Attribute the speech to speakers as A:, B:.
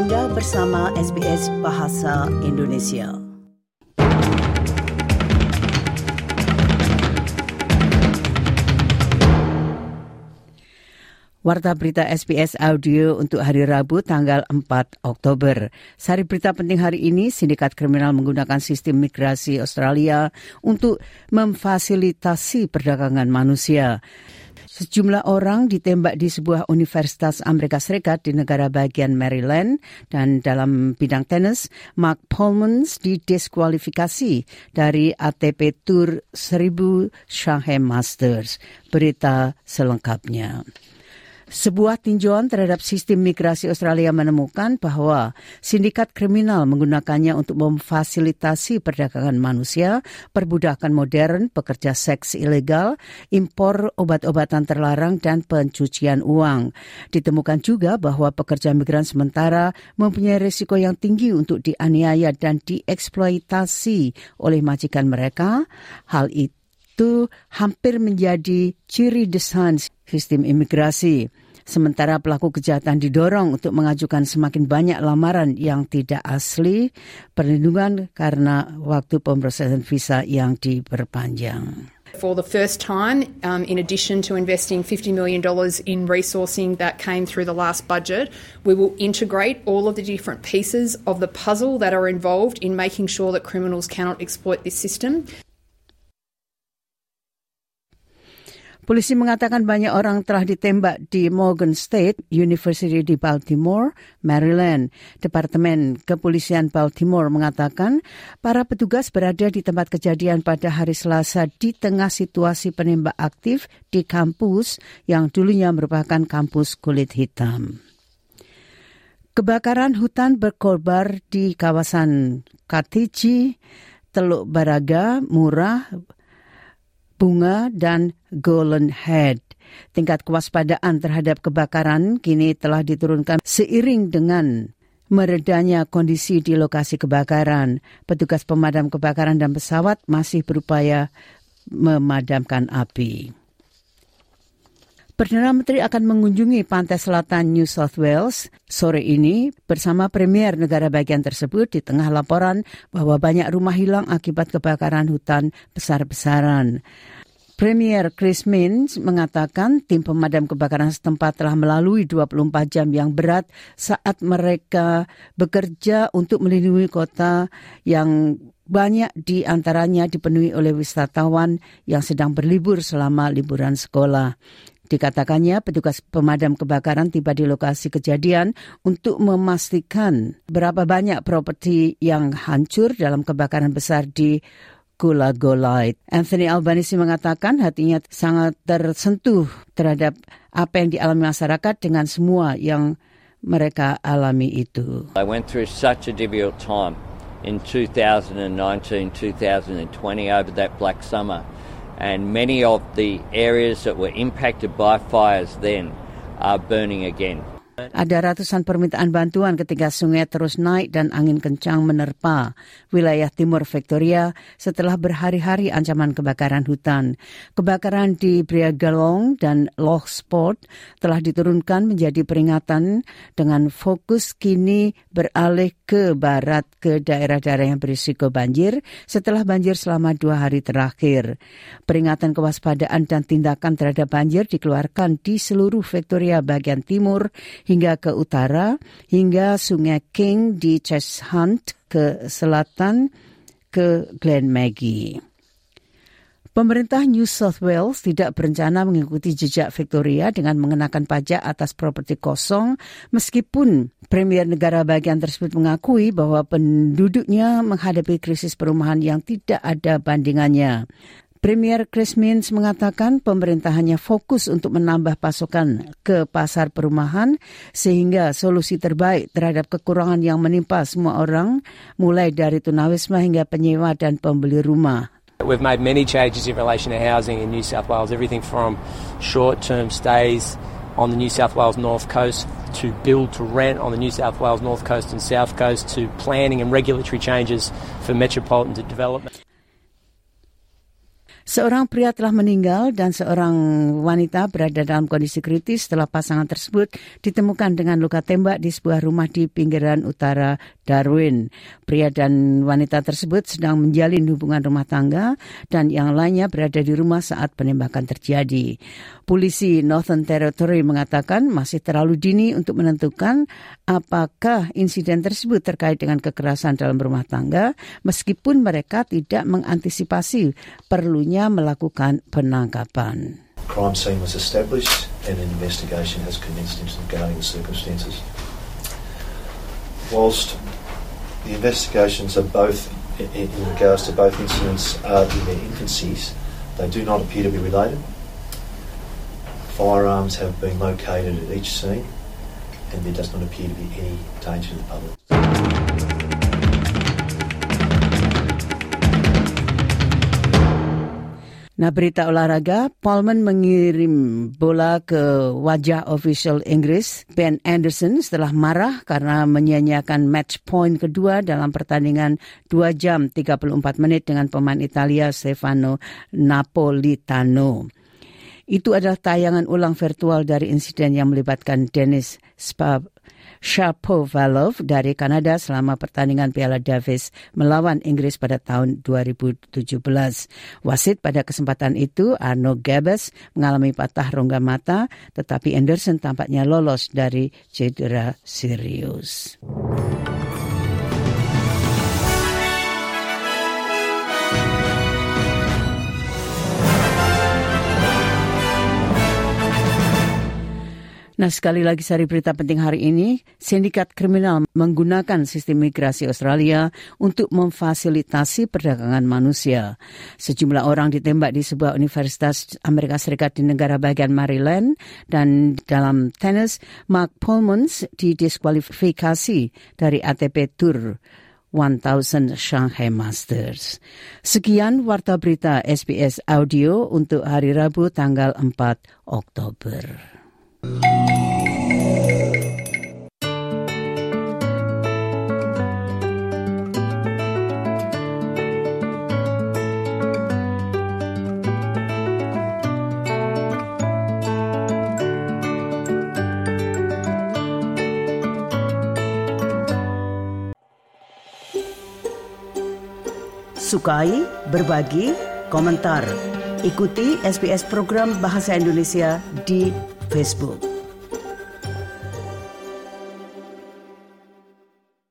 A: Anda bersama SBS Bahasa Indonesia. Warta berita SBS Audio untuk hari Rabu tanggal 4 Oktober. Sari berita penting hari ini, sindikat kriminal menggunakan sistem migrasi Australia untuk memfasilitasi perdagangan manusia. Sejumlah orang ditembak di sebuah universitas Amerika Serikat di negara bagian Maryland dan dalam bidang tenis, Mark Polmans didiskualifikasi dari ATP Tour 1000 Shanghai Masters. Berita selengkapnya. Sebuah tinjauan terhadap sistem migrasi Australia menemukan bahwa sindikat kriminal menggunakannya untuk memfasilitasi perdagangan manusia, perbudakan modern, pekerja seks ilegal, impor obat-obatan terlarang, dan pencucian uang. Ditemukan juga bahwa pekerja migran sementara mempunyai risiko yang tinggi untuk dianiaya dan dieksploitasi oleh majikan mereka. Hal itu hampir menjadi ciri desain sistem imigrasi. Sementara pelaku kejahatan didorong untuk mengajukan semakin banyak lamaran yang tidak asli, perlindungan karena waktu pemrosesan visa yang diperpanjang.
B: For the first time, um, in addition to investing $50 million in resourcing that came through the last budget, we will integrate all of the different pieces of the puzzle that are involved in making sure that criminals cannot exploit this system.
A: Polisi mengatakan banyak orang telah ditembak di Morgan State University di Baltimore, Maryland. Departemen Kepolisian Baltimore mengatakan para petugas berada di tempat kejadian pada hari Selasa di tengah situasi penembak aktif di kampus yang dulunya merupakan kampus kulit hitam. Kebakaran hutan berkorbar di kawasan Katici, Teluk Baraga, Murah, bunga dan golden head. Tingkat kewaspadaan terhadap kebakaran kini telah diturunkan seiring dengan meredanya kondisi di lokasi kebakaran. Petugas pemadam kebakaran dan pesawat masih berupaya memadamkan api. Perdana Menteri akan mengunjungi pantai selatan New South Wales sore ini bersama Premier negara bagian tersebut di tengah laporan bahwa banyak rumah hilang akibat kebakaran hutan besar-besaran. Premier Chris Minns mengatakan tim pemadam kebakaran setempat telah melalui 24 jam yang berat saat mereka bekerja untuk melindungi kota yang banyak di antaranya dipenuhi oleh wisatawan yang sedang berlibur selama liburan sekolah. Dikatakannya petugas pemadam kebakaran tiba di lokasi kejadian untuk memastikan berapa banyak properti yang hancur dalam kebakaran besar di Gula Golite. Anthony Albanese mengatakan hatinya sangat tersentuh terhadap apa yang dialami masyarakat dengan semua yang mereka alami itu.
C: I went through such a difficult time in 2019, 2020 over that black summer. and many of the areas that were impacted by fires then are burning again.
A: Ada ratusan permintaan bantuan ketika sungai terus naik dan angin kencang menerpa wilayah timur Victoria setelah berhari-hari ancaman kebakaran hutan. Kebakaran di Briagalong dan Loch Sport telah diturunkan menjadi peringatan dengan fokus kini beralih ke barat ke daerah-daerah yang berisiko banjir setelah banjir selama dua hari terakhir. Peringatan kewaspadaan dan tindakan terhadap banjir dikeluarkan di seluruh Victoria bagian timur hingga ke utara, hingga Sungai King di Cheshunt ke selatan ke Glen Maggie. Pemerintah New South Wales tidak berencana mengikuti jejak Victoria dengan mengenakan pajak atas properti kosong meskipun Premier negara bagian tersebut mengakui bahwa penduduknya menghadapi krisis perumahan yang tidak ada bandingannya. Premier Chris Minns mengatakan pemerintah hanya fokus untuk menambah pasokan ke pasar perumahan sehingga solusi terbaik terhadap kekurangan yang menimpa semua orang mulai dari tunawisma hingga penyewa dan pembeli rumah.
D: We've made many changes in relation to housing in New South Wales, everything from short-term stays on the New South Wales North Coast to build to rent on the New South Wales North Coast and South Coast to planning and regulatory changes for metropolitan development.
A: Seorang pria telah meninggal dan seorang wanita berada dalam kondisi kritis setelah pasangan tersebut ditemukan dengan luka tembak di sebuah rumah di pinggiran utara Darwin. Pria dan wanita tersebut sedang menjalin hubungan rumah tangga dan yang lainnya berada di rumah saat penembakan terjadi. Polisi Northern Territory mengatakan masih terlalu dini untuk menentukan apakah insiden tersebut terkait dengan kekerasan dalam rumah tangga meskipun mereka tidak mengantisipasi perlunya melakukan penangkapan.
E: Crime scene was established and an investigation has commenced into regarding the circumstances. Whilst the investigations are both in regards to both incidents are in their infancies, they do not appear to be related. Firearms have been located at each scene and there does not appear to be any danger to the public.
A: Nah berita olahraga, Paulman mengirim bola ke wajah official Inggris Ben Anderson setelah marah karena menyanyiakan match point kedua dalam pertandingan 2 jam 34 menit dengan pemain Italia Stefano Napolitano. Itu adalah tayangan ulang virtual dari insiden yang melibatkan Dennis Spab Shapovalov dari Kanada selama pertandingan Piala Davis melawan Inggris pada tahun 2017. Wasit pada kesempatan itu, Arno Gabes, mengalami patah rongga mata, tetapi Anderson tampaknya lolos dari cedera serius. Nah sekali lagi sari berita penting hari ini, sindikat kriminal menggunakan sistem migrasi Australia untuk memfasilitasi perdagangan manusia. Sejumlah orang ditembak di sebuah universitas Amerika Serikat di negara bagian Maryland dan dalam tenis, Mark Polmans didiskualifikasi dari ATP Tour 1000 Shanghai Masters. Sekian Warta Berita SBS Audio untuk hari Rabu tanggal 4 Oktober. Sukai, berbagi, komentar. Ikuti SBS program Bahasa Indonesia di Facebook.